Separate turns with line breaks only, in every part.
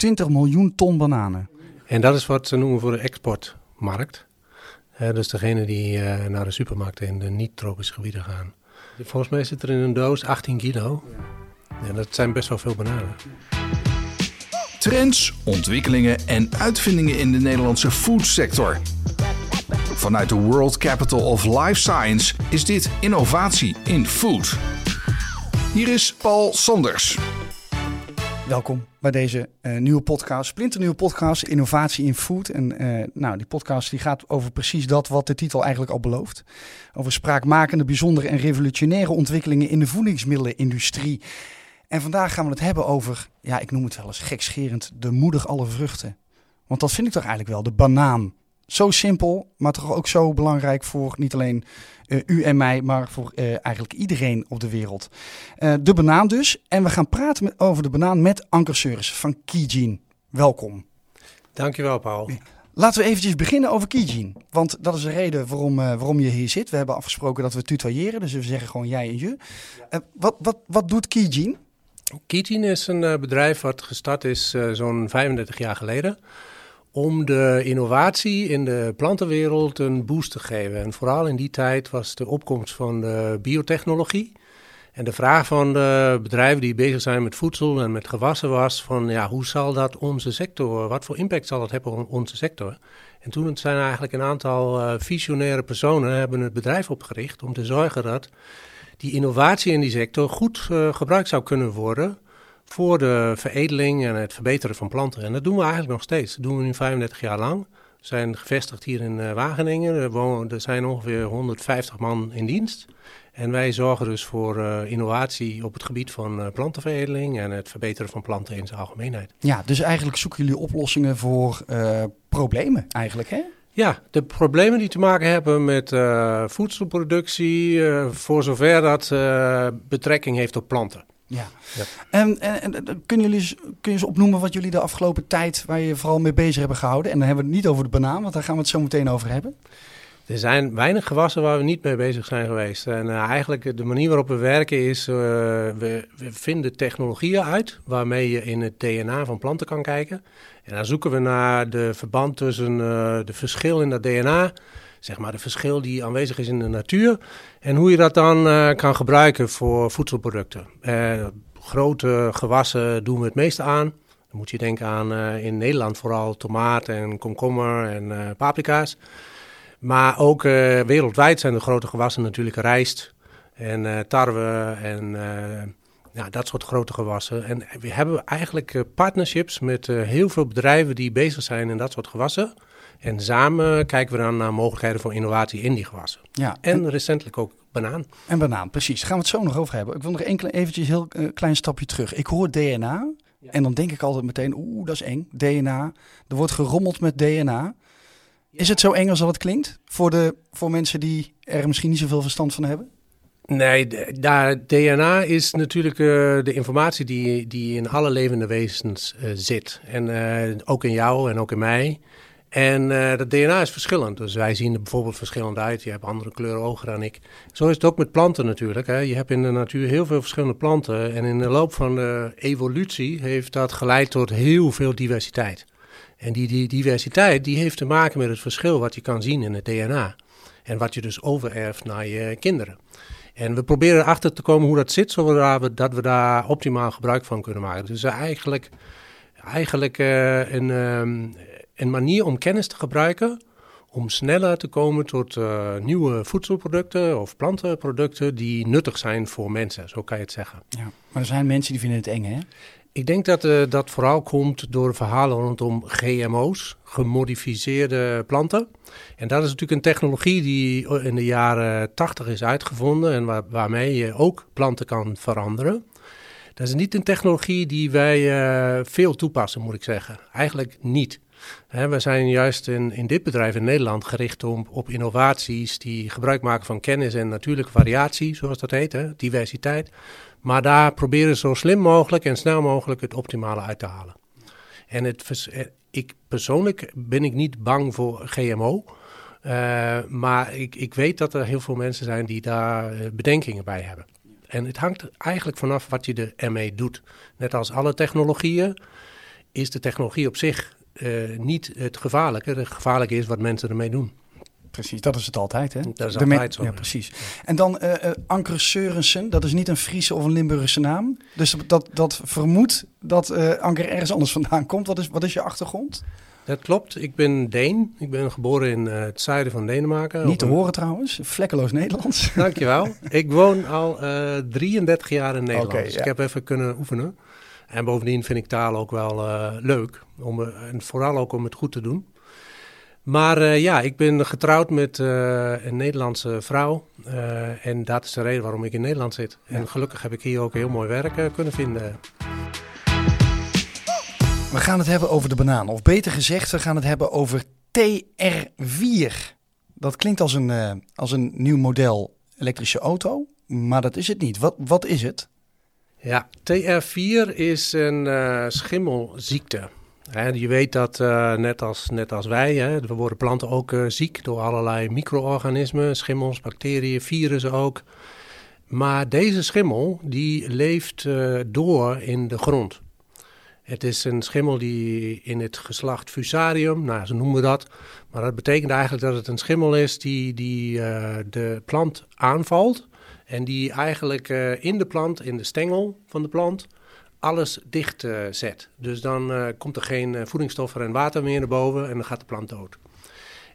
20 miljoen ton bananen.
En dat is wat ze noemen voor de exportmarkt. Uh, dus degene die uh, naar de supermarkten in de niet-tropische gebieden gaan. Volgens mij zit er in een doos 18 kilo. En dat zijn best wel veel bananen.
Trends, ontwikkelingen en uitvindingen in de Nederlandse foodsector. Vanuit de World Capital of Life Science is dit innovatie in food. Hier is Paul Sanders.
Welkom bij deze uh, nieuwe podcast, splinternieuwe podcast, Innovatie in Food. En uh, nou, die podcast die gaat over precies dat wat de titel eigenlijk al belooft. Over spraakmakende, bijzondere en revolutionaire ontwikkelingen in de voedingsmiddelenindustrie. En vandaag gaan we het hebben over, ja, ik noem het wel eens gekscherend, de moeder alle vruchten. Want dat vind ik toch eigenlijk wel, de banaan. Zo simpel, maar toch ook zo belangrijk voor niet alleen uh, u en mij, maar voor uh, eigenlijk iedereen op de wereld. Uh, de banaan dus. En we gaan praten met, over de banaan met Anker Seuris van Kijin. Welkom.
Dankjewel, Paul.
Laten we eventjes beginnen over Kijin. Want dat is de reden waarom, waarom je hier zit. We hebben afgesproken dat we tutoyeren, dus we zeggen gewoon jij en je. wat, wat, wat doet Kijin?
Kijin is een bedrijf wat gestart is zo'n 35 jaar geleden om de innovatie in de plantenwereld een boost te geven. En vooral in die tijd was de opkomst van de biotechnologie. En de vraag van de bedrijven die bezig zijn met voedsel en met gewassen was van ja, hoe zal dat onze sector, wat voor impact zal dat hebben op onze sector? En toen zijn eigenlijk een aantal uh, visionaire personen hebben het bedrijf opgericht om te zorgen dat die innovatie in die sector goed uh, gebruikt zou kunnen worden voor de veredeling en het verbeteren van planten. En dat doen we eigenlijk nog steeds. Dat doen we nu 35 jaar lang. We zijn gevestigd hier in uh, Wageningen. Er, wonen, er, zijn ongeveer 150 man in dienst. En wij zorgen dus voor uh, innovatie op het gebied van uh, plantenveredeling en het verbeteren van planten in zijn algemeenheid.
Ja, dus eigenlijk zoeken jullie oplossingen voor problemen eigenlijk, hè?
Ja, de problemen die te maken hebben met voedselproductie, voor zover dat betrekking heeft op planten.
Ja. ja. En, en, en, kunnen jullie kun je eens opnoemen wat jullie de afgelopen tijd waar je vooral mee bezig hebben gehouden? En dan hebben we het niet over de banaan, want daar gaan we het zo meteen over hebben.
Er zijn weinig gewassen waar we niet mee bezig zijn geweest. En uh, eigenlijk de manier waarop we werken is, uh, we, we, vinden technologieën uit waarmee je in het DNA van planten kan kijken. En dan zoeken we naar de verband tussen uh, de verschil in dat DNA zeg maar, de verschil die aanwezig is in de natuur. En hoe je dat dan uh, kan gebruiken voor voedselproducten. Uh, grote gewassen doen we het meeste aan. Dan moet je denken aan uh, in Nederland vooral tomaat en komkommer en paprika's. Maar ook wereldwijd zijn de grote gewassen natuurlijk rijst en tarwe en ja, dat soort grote gewassen. En we hebben eigenlijk partnerships met heel veel bedrijven die bezig zijn in dat soort gewassen. En samen kijken we dan naar mogelijkheden voor innovatie in die gewassen. Ja, en, recentelijk ook banaan.
En banaan, precies. Daar gaan we het zo nog over hebben. Ik wil nog enkele eventjes heel uh, klein stapje terug. Ik hoor DNA en dan denk ik altijd meteen, oeh, dat is eng. DNA. Er wordt gerommeld met DNA. Is het zo eng als dat het klinkt? Voor, de, voor mensen die er misschien niet zoveel verstand van hebben?
Nee, daar, DNA is natuurlijk uh, de informatie die, die in alle levende wezens uh, zit. En uh, ook in jou en ook in mij. En uh, dat DNA is verschillend. Dus wij zien er bijvoorbeeld verschillend uit. Je hebt andere kleuren ogen dan ik. Zo is het ook met planten natuurlijk. Hè. Je hebt in de natuur heel veel verschillende planten. En in de loop van de evolutie heeft dat geleid tot heel veel diversiteit. En die, die diversiteit die heeft te maken met het verschil wat je kan zien in het DNA. En wat je dus overerft naar je kinderen. En we proberen erachter te komen hoe dat zit, zodat we, dat we daar optimaal gebruik van kunnen maken. Dus eigenlijk, eigenlijk uh, een, um, een manier om kennis te gebruiken om sneller te komen tot uh, nieuwe voedselproducten of plantenproducten die nuttig zijn voor mensen, zo kan je het zeggen.
Ja, maar er zijn mensen die vinden het eng, hè?
Ik denk dat uh, dat vooral komt door verhalen rondom GMO's, gemodificeerde planten. En dat is natuurlijk een technologie die in de jaren 80 is uitgevonden en waar, waarmee je ook planten kan veranderen. Dat is niet een technologie die wij uh, veel toepassen, moet ik zeggen. Eigenlijk niet we zijn juist in, in dit bedrijf in Nederland gericht op, op innovaties die gebruik maken van kennis en natuurlijke variatie, zoals dat heet, diversiteit. Maar daar proberen zo slim mogelijk en snel mogelijk het optimale uit te halen. En het, eh, ik persoonlijk ben ik niet bang voor GMO. Uh, maar ik, ik weet dat er heel veel mensen zijn die daar uh, bedenkingen bij hebben. En het hangt eigenlijk vanaf wat je ermee doet. Net als alle technologieën is de technologie op zich niet het gevaarlijke. Het gevaarlijke is wat mensen ermee doen.
Precies, dat is het altijd. Hè?
Dat is de altijd zo.
Ja, precies. En dan uh, uh, Anker Seurensen, dat is niet een Friese of een Limburgse naam. Dus dat, dat vermoedt dat uh, Anker ergens anders vandaan komt. Wat is, wat is je achtergrond?
Dat klopt. Ik ben Deen. Ik ben geboren in het zuiden van Denemarken.
Niet te horen trouwens. Vlekkeloos Nederlands.
Dankjewel. ik woon al 33 jaar in Nederland. Okay, dus ik heb even kunnen oefenen. En bovendien vind ik taal ook wel leuk. Om, en vooral ook om het goed te doen. Maar uh, ja, ik ben getrouwd met uh, een Nederlandse vrouw. En dat is de reden waarom ik in Nederland zit. Ja. En gelukkig heb ik hier ook heel mooi werk kunnen vinden.
We gaan het hebben over de banaan. Of beter gezegd, we gaan het hebben over TR4. Dat klinkt als een, als een nieuw model elektrische auto. Maar dat is het niet. Wat, wat is het?
Ja, TR4 is een schimmelziekte je weet dat uh, net, als, net als wij, hè, we worden planten ook uh, ziek door allerlei micro-organismen, schimmels, bacteriën, virussen ook. Maar deze schimmel die leeft door in de grond. Het is een schimmel die in het geslacht Fusarium, nou ze noemen dat, maar dat betekent eigenlijk dat het een schimmel is die, die de plant aanvalt en die eigenlijk in de plant, in de stengel van de plant, alles dicht uh, zet. Dus dan uh, komt er geen voedingsstoffen en water meer naar boven en dan gaat de plant dood.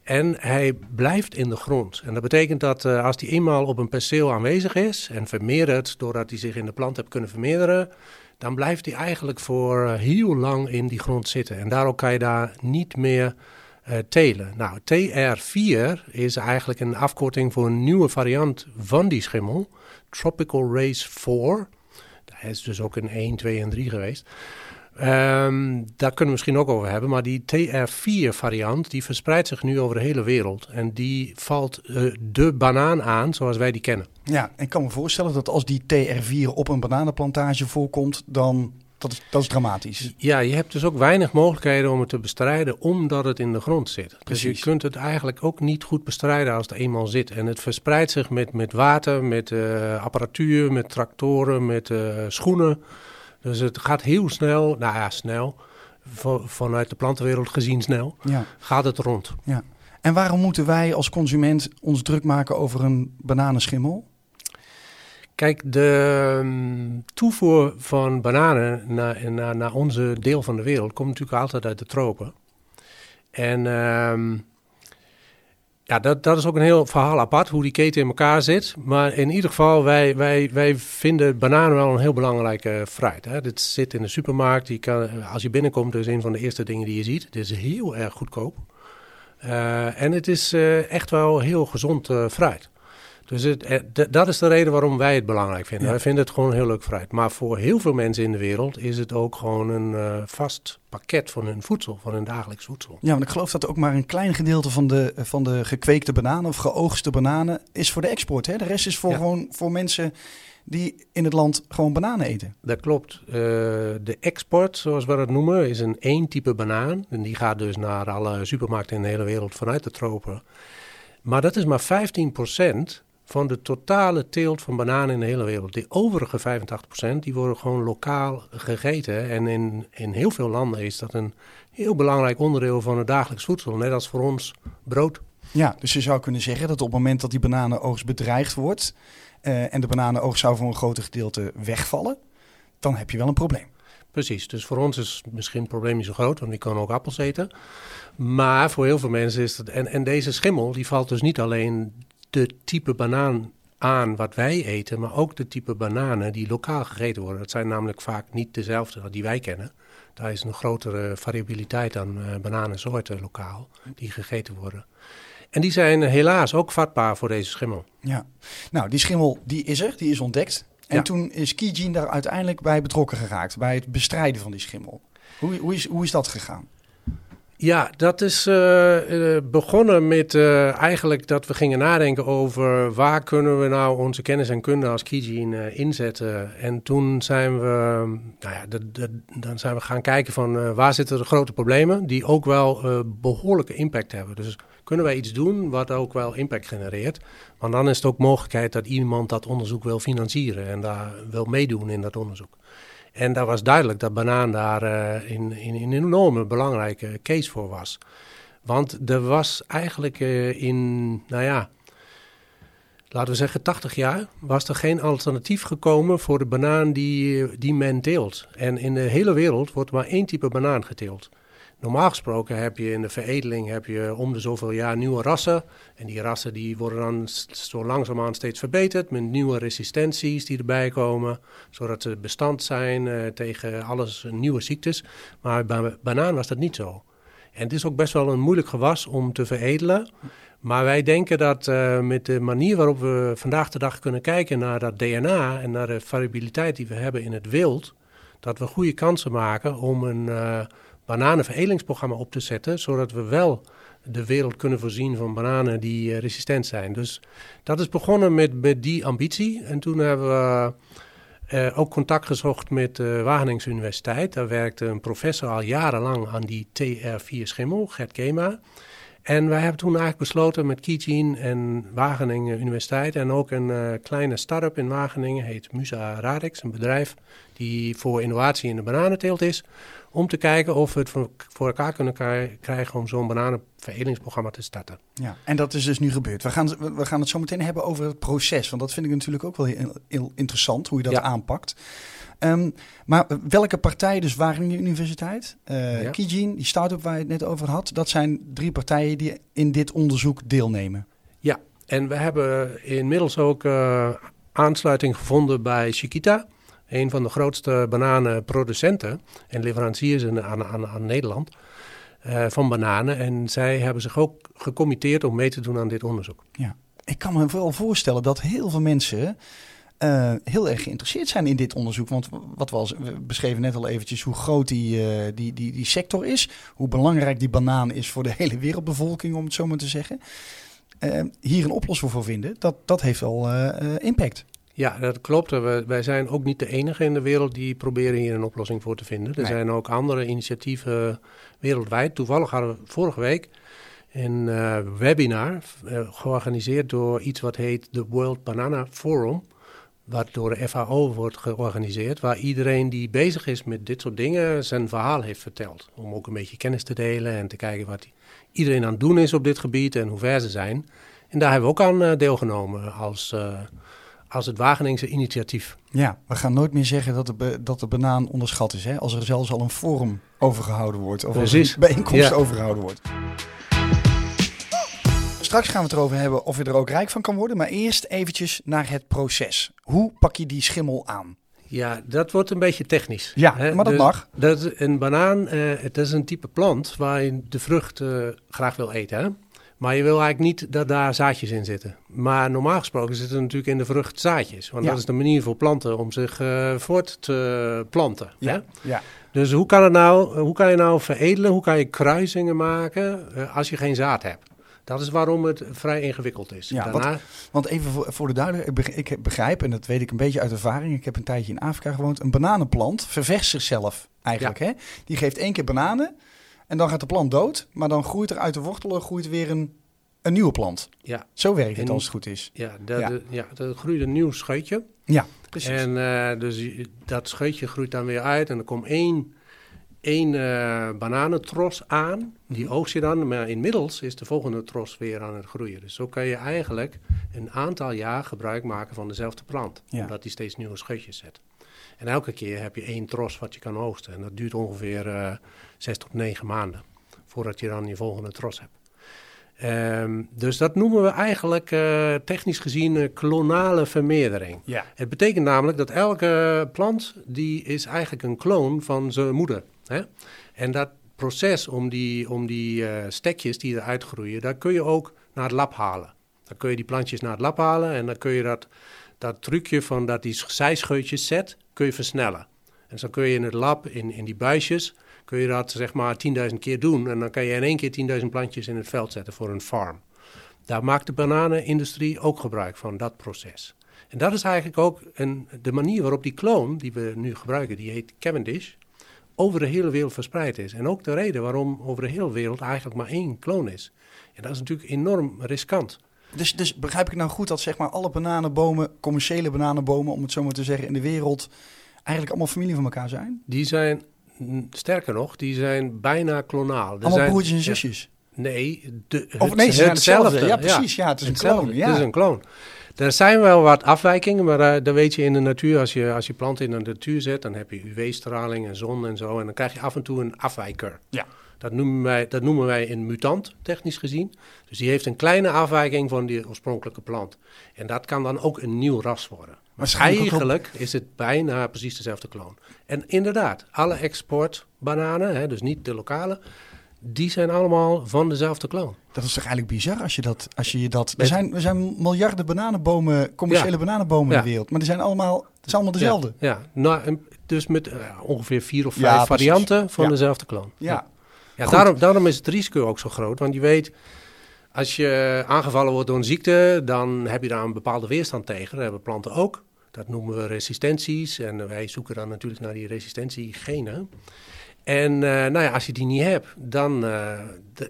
En hij blijft in de grond. En dat betekent dat als hij eenmaal op een perceel aanwezig is en vermeerdert doordat hij zich in de plant heeft kunnen vermeerderen, dan blijft hij eigenlijk voor heel lang in die grond zitten. En daarom kan je daar niet meer telen. Nou, TR4 is eigenlijk een afkorting voor een nieuwe variant van die schimmel, Tropical Race 4. Hij is dus ook een 1, 2 en 3 geweest. Um, daar kunnen we misschien ook over hebben. Maar die TR4-variant die verspreidt zich nu over de hele wereld. En die valt uh, de banaan aan zoals wij die kennen.
Ja, ik kan me voorstellen dat als die TR4 op een bananenplantage voorkomt, dan dat is, dat is dramatisch.
Ja, je hebt dus ook weinig mogelijkheden om het te bestrijden omdat het in de grond zit. Precies. Dus je kunt het eigenlijk ook niet goed bestrijden als het eenmaal zit. En het verspreidt zich met, met water, met uh, apparatuur, met tractoren, met uh, schoenen. Dus het gaat heel snel, nou ja, snel, vanuit de plantenwereld gezien snel, ja. gaat het rond.
Ja. En waarom moeten wij als consument ons druk maken over een bananenschimmel?
Kijk, de um, toevoer van bananen naar, naar, naar, onze deel van de wereld komt natuurlijk altijd uit de tropen. En um, ja, dat, dat is ook een heel verhaal apart, hoe die keten in elkaar zit. Maar in ieder geval, wij, wij, wij vinden bananen wel een heel belangrijke fruit. Hè. Dit zit in de supermarkt. Die kan, als je binnenkomt, is een van de eerste dingen die je ziet. Het is heel erg goedkoop. Uh, en het is uh, echt wel heel gezond uh, fruit. Dus het, eh, dat is de reden waarom wij het belangrijk vinden. Wij vinden het gewoon heel leuk fruit. Maar voor heel veel mensen in de wereld is het ook gewoon een uh, vast pakket van hun voedsel, van hun dagelijks voedsel.
Ja, want ik geloof dat ook maar een klein gedeelte van de, van de gekweekte bananen of geoogste bananen is voor de export. Hè? De rest is voor gewoon voor mensen die in het land gewoon bananen eten.
Dat klopt. Uh, de export, zoals we dat noemen, is een één type banaan. En die gaat dus naar alle supermarkten in de hele wereld vanuit de tropen. Maar dat is maar 15 procent van de totale teelt van bananen in de hele wereld. Die overige 85% die worden gewoon lokaal gegeten. En in, in heel veel landen is dat een heel belangrijk onderdeel van het dagelijks voedsel. Net als voor ons brood.
Ja, dus je zou kunnen zeggen dat op het moment dat die bananenoogst bedreigd wordt... Uh, en de bananenoogst zou voor een groot gedeelte wegvallen... dan heb je wel een probleem.
Precies, dus voor ons is misschien het probleem niet zo groot, want die kan ook appels eten. Maar voor heel veel mensen is dat... En, en deze schimmel, die valt dus niet alleen de type banaan aan wat wij eten, maar ook de type bananen die lokaal gegeten worden. Dat zijn namelijk vaak niet dezelfde die wij kennen. Daar is een grotere variabiliteit aan uh, bananensoorten lokaal die gegeten worden. En die zijn helaas ook vatbaar voor deze schimmel.
Ja, nou die schimmel die is er, die is ontdekt. En toen is Kijin daar uiteindelijk bij betrokken geraakt, bij het bestrijden van die schimmel. Hoe, hoe, is, hoe is dat gegaan?
Ja, dat is uh, begonnen met uh, eigenlijk dat we gingen nadenken over waar kunnen we nou onze kennis en kunde als Kijin inzetten. En toen zijn we, nou ja, dan zijn we gaan kijken van waar zitten de grote problemen die ook wel behoorlijke impact hebben. Dus kunnen wij iets doen wat ook wel impact genereert. Want dan is het ook mogelijkheid dat iemand dat onderzoek wil financieren en daar wil meedoen in dat onderzoek. En daar was duidelijk dat banaan daar uh, in, in, in, een enorme belangrijke case voor was. Want er was eigenlijk uh, in, nou ja, laten we zeggen 80 jaar, was er geen alternatief gekomen voor de banaan die, die men teelt. En in de hele wereld wordt maar één type banaan geteeld. Normaal gesproken heb je in de veredeling heb je om de zoveel jaar nieuwe rassen. En die rassen die worden dan zo langzaamaan steeds verbeterd met nieuwe resistenties die erbij komen. Zodat ze bestand zijn uh, tegen alles nieuwe ziektes. Maar bij banaan was dat niet zo. En het is ook best wel een moeilijk gewas om te veredelen. Maar wij denken dat uh, met de manier waarop we vandaag de dag kunnen kijken naar dat DNA en naar de variabiliteit die we hebben in het wild, dat we goede kansen maken om een uh, bananenveredelingsprogramma op te zetten, zodat we wel de wereld kunnen voorzien van bananen die uh, resistent zijn. Dus dat is begonnen met, met die ambitie. En toen hebben we uh, ook contact gezocht met de Wageningen Universiteit. Daar werkte een professor al jarenlang aan die TR4 schimmel, Gert Kema. En wij hebben toen eigenlijk besloten met Kijin en Wageningen Universiteit en ook een kleine start-up in Wageningen, heet Musa Radix, een bedrijf die voor innovatie in de bananenteelt is, om te kijken of we het voor, voor elkaar kunnen krijgen om zo'n bananenveredelingsprogramma te starten.
Ja, en dat is dus nu gebeurd. We gaan, we gaan het zo meteen hebben over het proces, want dat vind ik natuurlijk ook wel heel, heel interessant, hoe je dat ja. aanpakt. Um, maar welke partijen, dus Wageningen Universiteit, uh, ja. Kijin, die start-up waar je het net over had, dat zijn drie partijen die in dit onderzoek deelnemen.
Ja, en we hebben inmiddels ook uh, aansluiting gevonden bij Chiquita, een van de grootste bananenproducenten en leveranciers aan, aan, aan Nederland. Uh, van bananen. En zij hebben zich ook gecommitteerd om mee te doen aan dit onderzoek.
Ja, ik kan me wel voorstellen dat heel veel mensen uh, heel erg geïnteresseerd zijn in dit onderzoek. Want wat we, al, we beschreven net al eventjes hoe groot die, uh, die, die, die sector is. Hoe belangrijk die banaan is voor de hele wereldbevolking, om het zo maar te zeggen. Hier een oplossing voor vinden, dat, dat heeft wel impact.
Ja, dat klopt. Wij zijn ook niet de enige in de wereld die proberen hier een oplossing voor te vinden. Er nee. zijn ook andere initiatieven wereldwijd. Toevallig hadden we vorige week een uh, webinar uh, georganiseerd door iets wat heet de World Banana Forum wat door de FAO wordt georganiseerd, waar iedereen die bezig is met dit soort dingen zijn verhaal heeft verteld. Om ook een beetje kennis te delen en te kijken wat iedereen aan het doen is op dit gebied en hoe ver ze zijn. En daar hebben we ook aan uh, deelgenomen als, als het Wageningse initiatief.
Ja, we gaan nooit meer zeggen dat de, dat de banaan onderschat is. Hè? Als er zelfs al een forum over gehouden wordt, of
Precies.
een bijeenkomst ja. over gehouden wordt. Straks gaan we het erover hebben of je er ook rijk van kan worden. Maar eerst eventjes naar het proces. Hoe pak je die schimmel aan?
Ja, dat wordt een beetje technisch.
Ja, hè? maar dat
dus,
mag.
Dat, een banaan, uh, het is een type plant waar je de vrucht uh, graag wil eten. Hè? Maar je wil eigenlijk niet dat daar zaadjes in zitten. Maar normaal gesproken zitten natuurlijk in de vrucht zaadjes. Want ja. dat is de manier voor planten om zich uh, voort te planten.
Ja.
Hè?
ja.
Dus hoe kan, het nou, hoe kan je nou veredelen? Hoe kan je kruisingen maken als je geen zaad hebt? Dat is waarom het vrij ingewikkeld is.
Ja, Daarna... want, want, even voor, voor de duidelijkheid, ik begrijp, en dat weet ik een beetje uit ervaring, ik heb een tijdje in Afrika gewoond, een bananenplant ververst zichzelf eigenlijk. Ja. Hè? Die geeft één keer bananen en dan gaat de plant dood, maar dan groeit er uit de wortelen groeit weer een, een nieuwe plant.
Ja.
Zo werkt het als het goed is.
Ja, dat, ja. ja, dat groeit een nieuw scheutje.
Ja, precies.
En uh, dus dat scheutje groeit dan weer uit en er komt één één uh, bananentros aan. Die oogst je dan, maar inmiddels is de volgende tros weer aan het groeien. Dus zo kan je eigenlijk een aantal jaar gebruik maken van dezelfde plant.
Ja.
Omdat die steeds nieuwe scheutjes zet. En elke keer heb je één tros wat je kan oogsten. En dat duurt ongeveer uh, zes tot negen maanden voordat je dan je volgende tros hebt. Um, dus dat noemen we eigenlijk uh, technisch gezien uh, klonale vermeerdering.
Ja.
Het betekent namelijk dat elke plant die is eigenlijk een kloon van zijn moeder. Hè? En dat proces om die, om die uh, stekjes die eruit groeien, daar kun je ook naar het lab halen. Dan kun je die plantjes naar het lab halen en dan kun je dat, dat trucje van dat die zijscheutjes zet, kun je versnellen. En zo kun je in het lab, in, in die buisjes, kun je dat zeg maar 10.000 keer doen. En dan kan je in één keer 10.000 plantjes in het veld zetten voor een farm. Daar maakt de bananenindustrie ook gebruik van, dat proces. En dat is eigenlijk ook een, de manier waarop die kloon die we nu gebruiken, die heet Cavendish, over de hele wereld verspreid is. En ook de reden waarom over de hele wereld eigenlijk maar één kloon is. En dat is natuurlijk enorm riskant.
Dus, dus begrijp ik nou goed dat zeg maar alle bananenbomen, commerciële bananenbomen, om het zo maar te zeggen, in de wereld eigenlijk allemaal familie van elkaar zijn?
Die zijn, sterker nog, die zijn bijna klonaal. Er
allemaal
zijn,
broertjes en
ja,
zusjes?
Nee, de,
Of nee, ze zijn hetzelfde. Ja,
precies.
Ja, het is een kloon. Ja.
Het is een kloon. Er zijn wel wat afwijkingen, maar uh, dan weet je in de natuur, als je, als je planten in de natuur zet, dan heb je UV-straling en zon en zo. En dan krijg je af en toe een afwijker.
Ja.
Dat noemen, wij, dat noemen wij een mutant, technisch gezien. Dus die heeft een kleine afwijking van die oorspronkelijke plant. En dat kan dan ook een nieuw ras worden.
Waarschijnlijk
eigenlijk is het bijna precies dezelfde kloon. En inderdaad, alle exportbananen, hè, dus niet de lokale, die zijn allemaal van dezelfde kloon.
Dat is toch eigenlijk bizar als je dat... Als je dat er, zijn, er zijn miljarden bananenbomen, commerciële
Ja.
bananenbomen in de wereld. Maar die zijn allemaal, het is allemaal dezelfde.
Ja, ja. Nou, dus met eh, ongeveer vier of vijf varianten van dezelfde kloon.
Ja.
Ja, daarom, daarom is het risico ook zo groot. Want je weet, als je aangevallen wordt door een ziekte, dan heb je daar een bepaalde weerstand tegen. Dat hebben planten ook. Dat noemen we resistenties. En wij zoeken dan natuurlijk naar die resistentiegenen. En eh, nou ja, als je die niet hebt, dan, eh,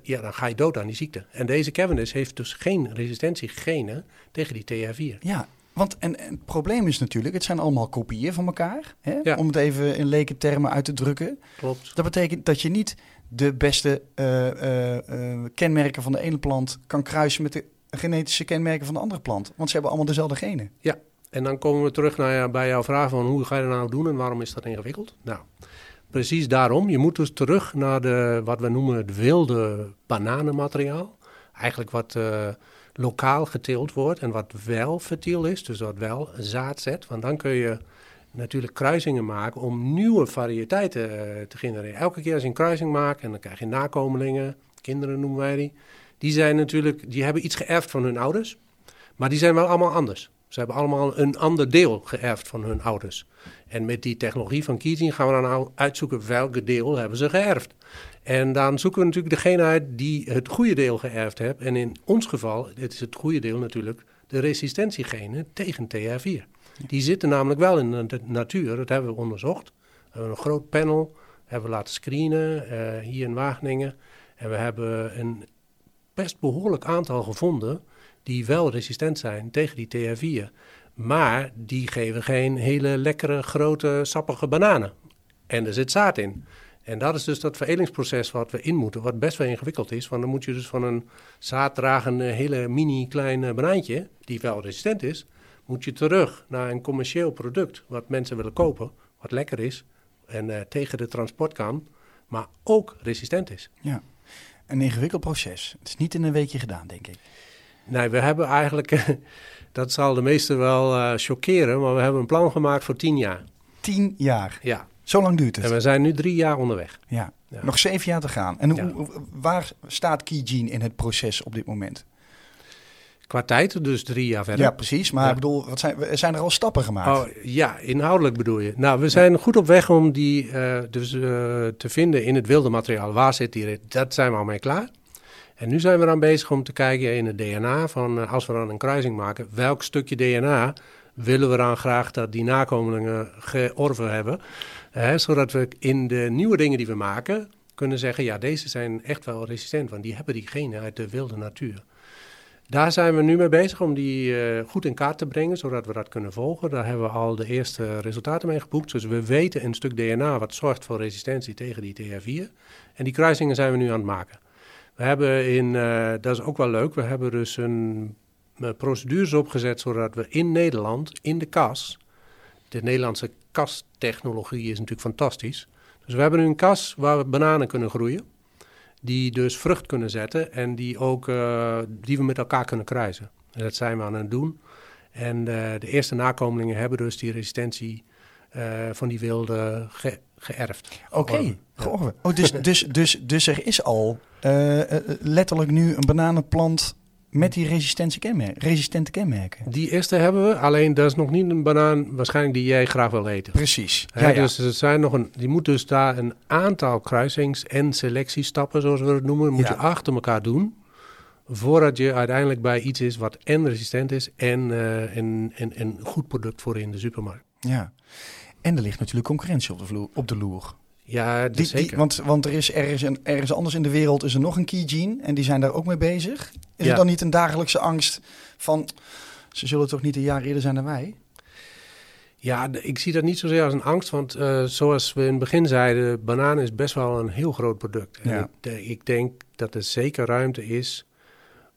ja, dan ga je dood aan die ziekte. En deze Cavendish heeft dus geen resistentiegenen tegen die TH4.
Ja, want en, en het probleem is natuurlijk, het zijn allemaal kopieën van elkaar. Hè?
Ja.
Om het even in leken termen uit te drukken.
Klopt.
Dat betekent dat je niet de beste eh, eh, eh, kenmerken van de ene plant kan kruisen met de genetische kenmerken van de andere plant. Want ze hebben allemaal dezelfde genen.
En dan komen we terug naar, ja, bij jouw vraag van hoe ga je dat nou doen en waarom is dat ingewikkeld? Nou, precies daarom. Je moet dus terug naar de, wat we noemen het wilde bananenmateriaal. Eigenlijk wat lokaal geteeld wordt en wat wel fertiel is, dus wat wel zaad zet. Want dan kun je natuurlijk kruisingen maken om nieuwe variëteiten eh, te genereren. Elke keer als je een kruising maakt en dan krijg je nakomelingen, kinderen noemen wij die. Die zijn natuurlijk, die hebben iets geërfd van hun ouders, maar die zijn wel allemaal anders. Ze hebben allemaal een ander deel geërfd van hun ouders. En met die technologie van kiezing gaan we dan nou uitzoeken welke deel hebben ze geërfd. En dan zoeken we natuurlijk degene uit die het goede deel geërfd heeft. En in ons geval, dit is het goede deel natuurlijk, de resistentiegenen tegen TH4. Die zitten namelijk wel in de natuur, dat hebben we onderzocht. We hebben een groot panel, hebben we laten screenen eh, hier in Wageningen. En we hebben een best behoorlijk aantal gevonden die wel resistent zijn tegen die TH4. Maar die geven geen hele lekkere, grote, sappige bananen. En er zit zaad in. En dat is dus dat veredelingsproces wat we in moeten, wat best wel ingewikkeld is. Want dan moet je dus van een zaaddragende, hele mini kleine banaantje, die wel resistent is, moet je terug naar een commercieel product wat mensen willen kopen, wat lekker is en eh, tegen de transport kan, maar ook resistent is.
Ja. Een ingewikkeld proces. Het is niet in een weekje gedaan, denk ik.
Nee, we hebben eigenlijk, dat zal de meesten wel eh, chockeren, maar we hebben een plan gemaakt voor tien jaar.
Tien jaar.
Ja,
Zo lang duurt
en
het.
we zijn nu drie jaar onderweg.
Ja.
Ja.
Nog zeven jaar te gaan. En hoe,
Ja.
hoe- waar staat Keygene in het proces op dit moment?
Qua tijd, dus drie jaar verder.
Ja, precies. Maar
Ja.
ik bedoel, wat zijn, er zijn er al stappen gemaakt?
Oh, ja, inhoudelijk bedoel je. Nou, we zijn goed op weg om die eh, dus, eh, te vinden in het wilde materiaal. Waar zit die? Dat zijn we al mee klaar. En nu zijn we aan bezig om te kijken in het DNA van eh, als we dan een kruising maken, welk stukje DNA willen we dan graag dat die nakomelingen georven hebben. Hè, zodat we in de nieuwe dingen die we maken kunnen zeggen, ja, deze zijn echt wel resistent, want die hebben die genen uit de wilde natuur. Daar zijn we nu mee bezig om die eh, goed in kaart te brengen, zodat we dat kunnen volgen. Daar hebben we al de eerste resultaten mee geboekt. Dus we weten een stuk DNA wat zorgt voor resistentie tegen die TH4. En die kruisingen zijn we nu aan het maken. We hebben in, eh, dat is ook wel leuk, we hebben dus een eh, procedures opgezet zodat we in Nederland, in de kas, de Nederlandse kastechnologie is natuurlijk fantastisch. Dus we hebben nu een kas waar we bananen kunnen groeien die dus vrucht kunnen zetten en die ook eh, die we met elkaar kunnen kruisen. En dat zijn we aan het doen. En eh, de eerste nakomelingen hebben dus die resistentie eh, van die wilde ge- geërfd.
Oké,
georven.
Oh, dus, dus, dus, dus er is al letterlijk nu een bananenplant met die resistente kenmerken. Resistente kenmerken.
Die eerste hebben we, alleen dat is nog niet een banaan waarschijnlijk die jij graag wil eten.
Precies. Ja, ja.
Dus er zijn nog een, je moet dus daar een aantal kruisings- en selectiestappen, zoals we het noemen, moet
Ja.
je achter elkaar doen. Voordat je uiteindelijk bij iets is wat en resistent is en eh, een, een goed product voor in de supermarkt.
ja. En er ligt natuurlijk concurrentie op de, vloer, op de loer.
Ja,
Die,
zeker.
die, want, want er is ergens, een, ergens anders in de wereld is er nog een Keygene en die zijn daar ook mee bezig. Is
Ja.
het dan niet een dagelijkse angst van, ze zullen toch niet een jaar eerder zijn dan wij?
Ja, ik zie dat niet zozeer als een angst, want uh, zoals we in het begin zeiden, banaan is best wel een heel groot product. En ik, ik, denk dat er zeker ruimte is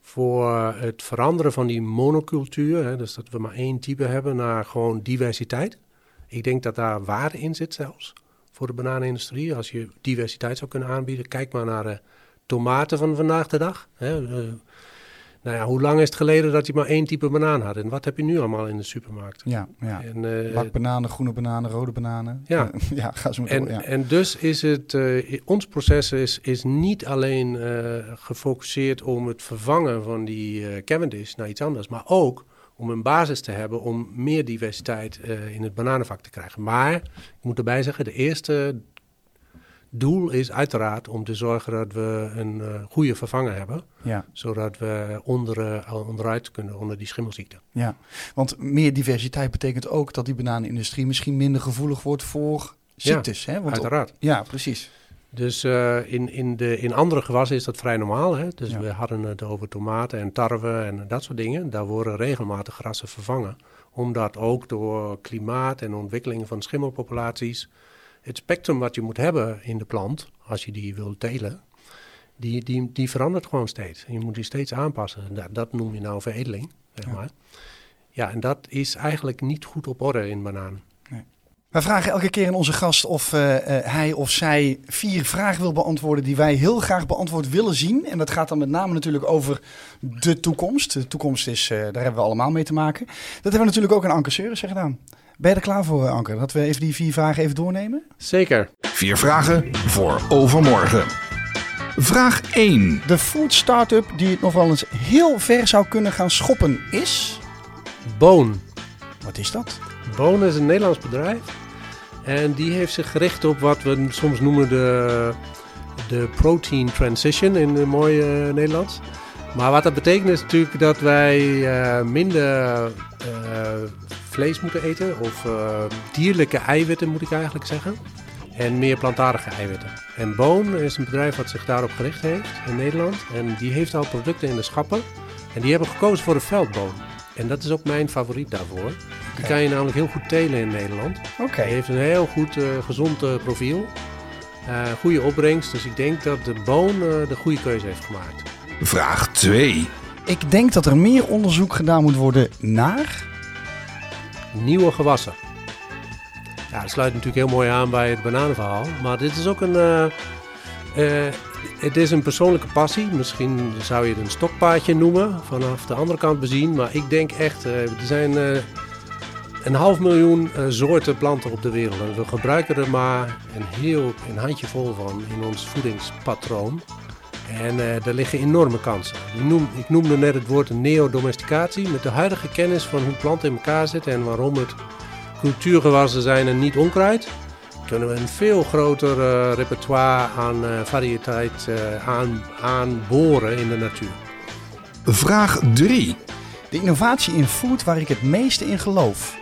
voor het veranderen van die monocultuur, hè, dus dat we maar één type hebben, naar gewoon diversiteit. Ik denk dat daar waarde in zit zelfs voor de bananenindustrie. Als je diversiteit zou kunnen aanbieden, kijk maar naar de tomaten van vandaag de dag. Hè. Uh, nou ja, hoe lang is het geleden dat je maar één type banaan had? En wat heb je nu allemaal in de supermarkt?
Ja, ja. En, uh, bananen, groene bananen, rode bananen.
Ja,
ja ga zo maar
en,
door, ja.
en dus is het, uh, ons proces is, is niet alleen uh, gefocust om het vervangen van die Cavendish naar iets anders, maar ook om een basis te hebben om meer diversiteit in het bananenvak te krijgen. Maar, ik moet erbij zeggen, de eerste doel is uiteraard om te zorgen dat we een uh, goede vervanger hebben. Ja. Zodat we onder, uh, onderuit kunnen onder die schimmelziekte.
Ja, want meer diversiteit betekent ook dat die bananenindustrie misschien minder gevoelig wordt voor ziektes.
Ja,
hè?
Want uiteraard.
ja, precies.
Dus uh, in, in, de, in andere gewassen is dat vrij normaal. Hè? Dus ja. we hadden het over tomaten en tarwe en dat soort dingen. Daar worden regelmatig grassen vervangen. Omdat ook door klimaat en ontwikkeling van schimmelpopulaties het spectrum wat je moet hebben in de plant, als je die wil telen, die, die, die verandert gewoon steeds. Je moet die steeds aanpassen. Dat, dat noem je nou veredeling, zeg ja. maar. Ja, en dat is eigenlijk niet goed op orde in banaan.
Wij vragen elke keer aan onze gast of uh, uh, hij of zij vier vragen wil beantwoorden die wij heel graag beantwoord willen zien. En dat gaat dan met name natuurlijk over de toekomst. De toekomst is, uh, daar hebben we allemaal mee te maken. Dat hebben we natuurlijk ook aan Anke Seuren gedaan. Ben je er klaar voor, Anker? Dat we even die vier vragen even doornemen?
Zeker.
Vier vragen voor overmorgen. Vraag 1.
De food startup die het nog wel eens heel ver zou kunnen gaan schoppen is...
Boon.
Wat is dat?
Boon is een Nederlands bedrijf. En die heeft zich gericht op wat we soms noemen de, de protein transition in een mooi uh, Nederlands. Maar wat dat betekent is natuurlijk dat wij uh, minder vlees moeten eten. Of dierlijke eiwitten moet ik eigenlijk zeggen. En meer plantaardige eiwitten. En Boon is een bedrijf wat zich daarop gericht heeft in Nederland. En die heeft al producten in de schappen. En die hebben gekozen voor de veldboon. En dat is ook mijn favoriet daarvoor. Die kan je namelijk heel goed telen in Nederland.
Oké.
Hij heeft een heel goed, uh, gezond uh, profiel. Uh, goede opbrengst. Dus ik denk dat de Boon de goede keuze heeft gemaakt.
Vraag 2.
Ik denk dat er meer onderzoek gedaan moet worden naar
nieuwe gewassen. Ja, dat sluit natuurlijk heel mooi aan bij het bananenverhaal. Maar dit is ook een. Uh, uh, het is een persoonlijke passie. Misschien zou je het een stokpaardje noemen, vanaf de andere kant bezien. Maar ik denk echt, uh, er zijn een half miljoen soorten planten op de wereld. En we gebruiken er maar een heel een handjevol van in ons voedingspatroon. En uh, daar liggen enorme kansen. Ik, noem, ik noemde net het woord neodomesticatie. Met de huidige kennis van hoe planten in elkaar zitten en waarom het cultuurgewassen zijn en niet onkruid, kunnen we een veel groter uh, repertoire aan variëteit aan, aanboren in de natuur.
Vraag 3.
De innovatie in food waar ik het meeste in geloof.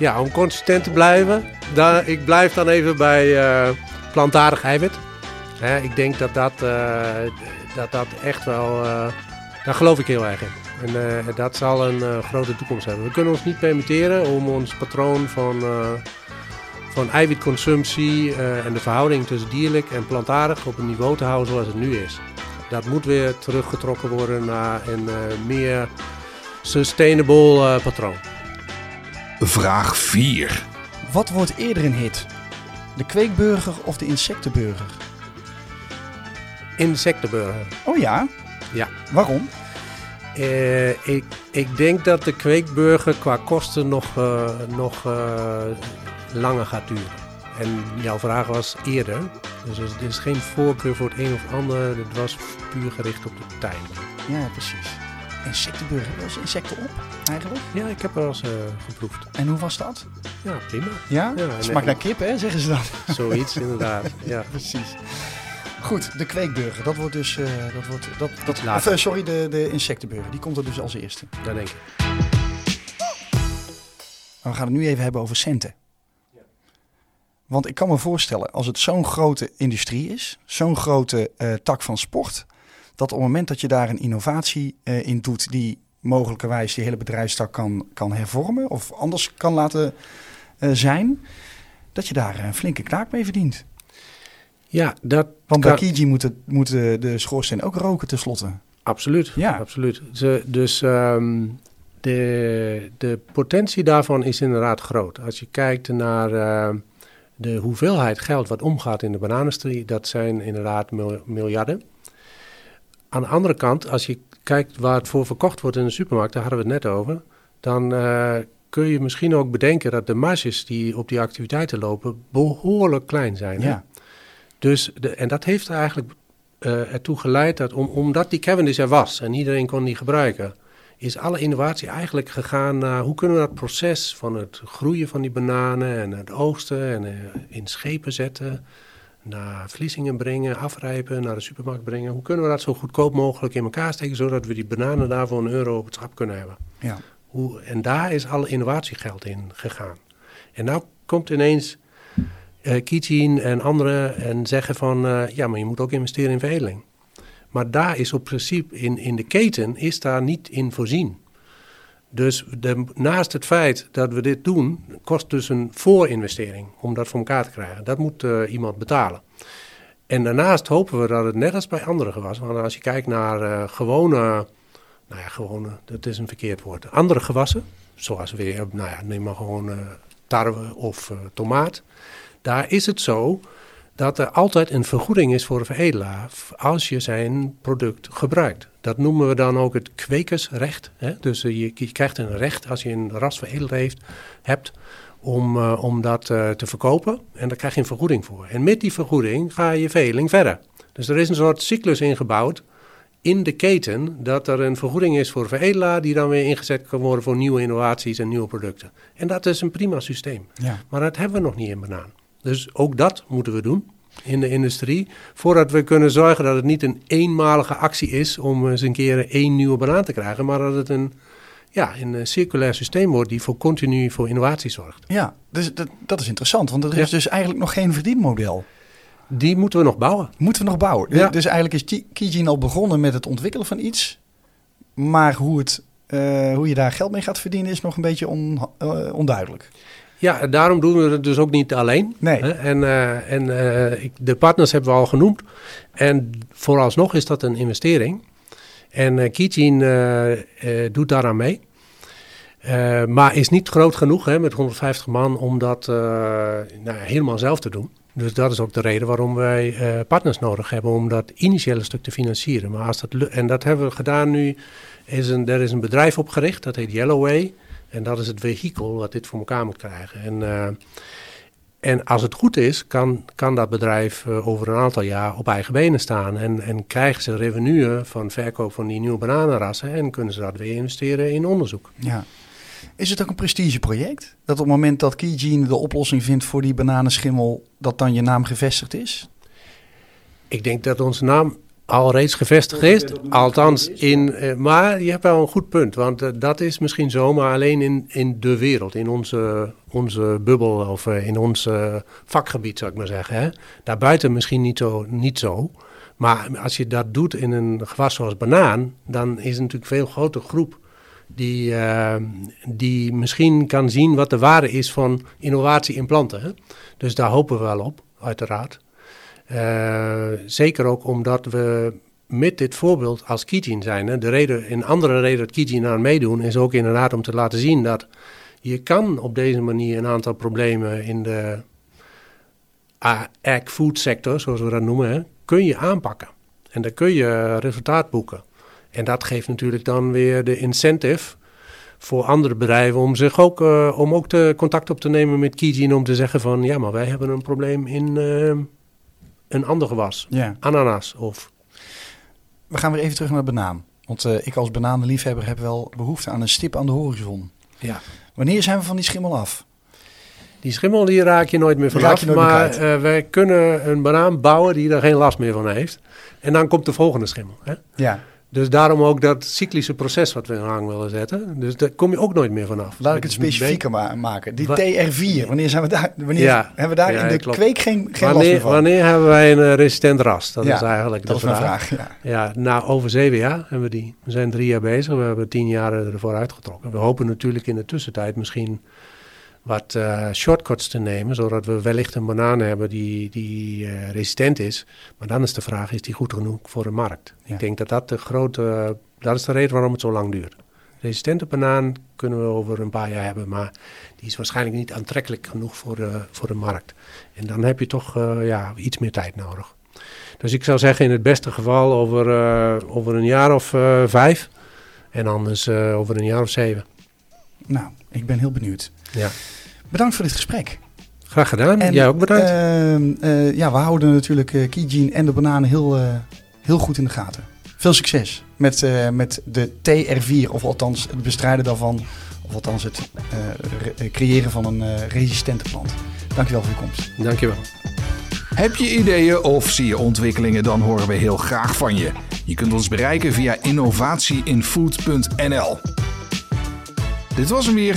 Ja, om consistent te blijven. Ik blijf dan even bij plantaardig eiwit. Ik denk dat dat, uh, dat, dat echt wel. Uh, daar geloof ik heel erg in. En dat zal een grote toekomst hebben. We kunnen ons niet permitteren om ons patroon van, van eiwitconsumptie en de verhouding tussen dierlijk en plantaardig op een niveau te houden zoals het nu is. Dat moet weer teruggetrokken worden naar een meer sustainable patroon.
Vraag 4.
Wat wordt eerder een hit? De kweekburger of de insectenburger?
insectenburger.
Oh ja?
Ja.
Waarom?
Uh, ik, ik denk dat de kweekburger qua kosten nog, uh, nog uh, langer gaat duren. En jouw vraag was eerder. Dus er is geen voorkeur voor het een of ander. Het was puur gericht op de tuin.
Ja, precies. Insectenburger, was insecten op eigenlijk?
Ja, ik heb wel eens geproefd.
En hoe was dat?
Ja, prima.
Ja? ja Smaakt naar kip, hè, zeggen ze dan.
Zoiets, inderdaad. Ja,
precies. Goed, de kweekburger. Dat wordt dus. Uh, dat wordt, dat, dat, of, uh, sorry, de, de insectenburger. Die komt er dus als eerste.
Dat denk ik.
Maar we gaan het nu even hebben over centen. Want ik kan me voorstellen, als het zo'n grote industrie is, zo'n grote uh, tak van sport, dat op het moment dat je daar een innovatie in doet die mogelijkerwijs die hele bedrijfstak kan, kan hervormen of anders kan laten uh, zijn, dat je daar een flinke knaak mee verdient.
Ja, dat
Want bij Kiji moet, het, moet de, de schoorsteen ook roken tenslotte.
Absoluut, ja. absoluut. Ze, dus um, de, de potentie daarvan is inderdaad groot. Als je kijkt naar uh, de hoeveelheid geld wat omgaat in de bananenstrie, dat zijn inderdaad miljarden. Aan de andere kant, als je kijkt waar het voor verkocht wordt in de supermarkt, daar hadden we het net over, dan uh, kun je misschien ook bedenken dat de marges die op die activiteiten lopen behoorlijk klein zijn. Ja. Dus de, en dat heeft eigenlijk uh, ertoe geleid dat, om, omdat die Cavendish er was en iedereen kon die gebruiken, is alle innovatie eigenlijk gegaan naar hoe kunnen we dat proces van het groeien van die bananen en het oogsten en uh, in schepen zetten, naar Vliesingen brengen, afrijpen, naar de supermarkt brengen. Hoe kunnen we dat zo goedkoop mogelijk in elkaar steken, zodat we die bananen daar voor een euro op het schap kunnen hebben? Ja. Hoe, en daar is alle innovatiegeld in gegaan. En nou komt ineens uh, en anderen en zeggen van uh, ja, maar je moet ook investeren in veredeling. Maar daar is op principe in, in de keten is daar niet in voorzien. Dus naast het feit dat we dit doen, kost dus een voorinvestering om dat voor elkaar te krijgen. Dat moet uh, iemand betalen. En daarnaast hopen we dat het net als bij andere gewassen, want als je kijkt naar uh, gewone, nou ja, gewone, dat is een verkeerd woord, andere gewassen, zoals weer, nou ja, neem maar gewoon uh, tarwe of tomaat. Daar is het zo dat er altijd een vergoeding is voor een veredelaar als je zijn product gebruikt. Dat noemen we dan ook het kwekersrecht. Hè? Dus eh, je, je, krijgt een recht als je een ras veredeld heeft, hebt om, uh, om dat uh, te verkopen. En daar krijg je een vergoeding voor. En met die vergoeding ga je veredeling verder. Dus er is een soort cyclus ingebouwd in de keten dat er een vergoeding is voor veredelaar die dan weer ingezet kan worden voor nieuwe innovaties en nieuwe producten. En dat is een prima systeem. Ja. Maar dat hebben we nog niet in banaan. Dus ook dat moeten we doen in de industrie. Voordat we kunnen zorgen dat het niet een eenmalige actie is om eens een keer één nieuwe banaan te krijgen, maar dat het een, ja, een circulair systeem wordt die voor continu voor innovatie zorgt.
Ja, dus dat, dat is interessant, want er is dus eigenlijk nog geen verdienmodel.
Die moeten we nog bouwen.
Moeten we nog bouwen. Ja. Dus eigenlijk is Kijin al begonnen met het ontwikkelen van iets. Maar hoe, het, uh, hoe je daar geld mee gaat verdienen is nog een beetje on, uh, onduidelijk.
Ja, daarom doen we het dus ook niet alleen. Nee. En, uh, en uh, ik, de partners hebben we al genoemd. En vooralsnog is dat een investering. En uh, Kijin doet daaraan mee. maar is niet groot genoeg hè, met 150 man om dat nou, helemaal zelf te doen. Dus dat is ook de reden waarom wij partners nodig hebben om dat initiële stuk te financieren. Maar als dat, en dat hebben we gedaan nu. Is een, er is een bedrijf opgericht, dat heet Yellowway. En dat is het vehikel wat dit voor elkaar moet krijgen. En, uh, en als het goed is, kan, kan dat bedrijf uh, over een aantal jaar op eigen benen staan. En, en krijgen ze revenue van verkoop van die nieuwe bananenrassen. En kunnen ze dat weer investeren in onderzoek.
Ja. Is het ook een prestigeproject? Dat op het moment dat Keygene de oplossing vindt voor die bananenschimmel, dat dan je naam gevestigd is?
Ik denk dat onze naam al reeds gevestigd is. Althans, in, uh, maar je hebt wel een goed punt. Want uh, dat is misschien zo, maar alleen in, in de wereld, in onze, onze bubbel of uh, in ons vakgebied zou ik maar zeggen. Hè? Daarbuiten misschien niet zo, niet zo. Maar als je dat doet in een gewas zoals banaan, dan is het natuurlijk een veel grotere groep die, die misschien kan zien wat de waarde is van innovatie in planten. Hè? Dus daar hopen we wel op, uiteraard. Uh, zeker ook omdat we met dit voorbeeld als Kijin zijn. Hè, de reden, een andere reden dat Kijin aan meedoen is ook inderdaad om te laten zien dat je kan op deze manier een aantal problemen in de ag food sector, zoals we dat noemen, kun je aanpakken. En dan kun je resultaat boeken. En dat geeft natuurlijk dan weer de incentive voor andere bedrijven om zich ook, uh, om ook de contact op te nemen met Kijin om te zeggen van ja, maar wij hebben een probleem in, uh, een ander gewas. Ja. Ananas of...
We gaan weer even terug naar de banaan. Want uh, ik als bananenliefhebber heb wel behoefte aan een stip aan de horizon. Ja. Wanneer zijn we van die schimmel af?
Die schimmel die raak je nooit meer vanaf. Maar uh, wij kunnen een banaan bouwen die er geen last meer van heeft. En dan komt de volgende schimmel. Hè? Ja. Dus daarom ook dat cyclische proces wat we in gang willen zetten. Dus daar kom je ook nooit meer vanaf.
Laat ik het
Met-
specifieker ma- maken. Die
Wa-
TR4, wanneer zijn we daar? Wanneer
Ja.
hebben we daar
Ja,
in de
klopt.
kweek geen, geen last
Wanneer,
van?
wanneer hebben wij een eh, resistent ras? Dat
Ja,
is eigenlijk
dat
de
is
vraag.
vraag. Ja.
Nou, over zeven jaar hebben we die. We zijn drie jaar bezig. We hebben tien jaar ervoor uitgetrokken. We hopen natuurlijk in de tussentijd misschien wat eh, shortcuts te nemen, zodat we wellicht een banaan hebben die, die eh, resistent is. Maar dan is de vraag, is die goed genoeg voor de markt?
Ja.
Ik denk dat dat de grote, dat is de reden waarom het zo lang duurt. Resistente banaan kunnen we over een paar jaar hebben, maar die is waarschijnlijk niet aantrekkelijk genoeg voor de, voor de markt. En dan heb je toch eh, ja, iets meer tijd nodig. Dus ik zou zeggen in het beste geval over, over een jaar of vijf. En anders over een jaar of zeven.
Nou, ik ben heel benieuwd.
Ja.
Bedankt voor dit gesprek.
Graag gedaan.
En,
Jij ook bedankt.
ehm, eh, ja, we houden natuurlijk eh Kijin en de bananen heel, eh, heel goed in de gaten. Veel succes met, eh, met de TR4, of althans het bestrijden daarvan. Of althans het eh, re- creëren van een eh, resistente plant. Dankjewel voor je komst.
Dankjewel.
Heb je ideeën of zie je ontwikkelingen, dan horen we heel graag van je. Je kunt ons bereiken via innovatieinfood.nl. Dit was hem weer.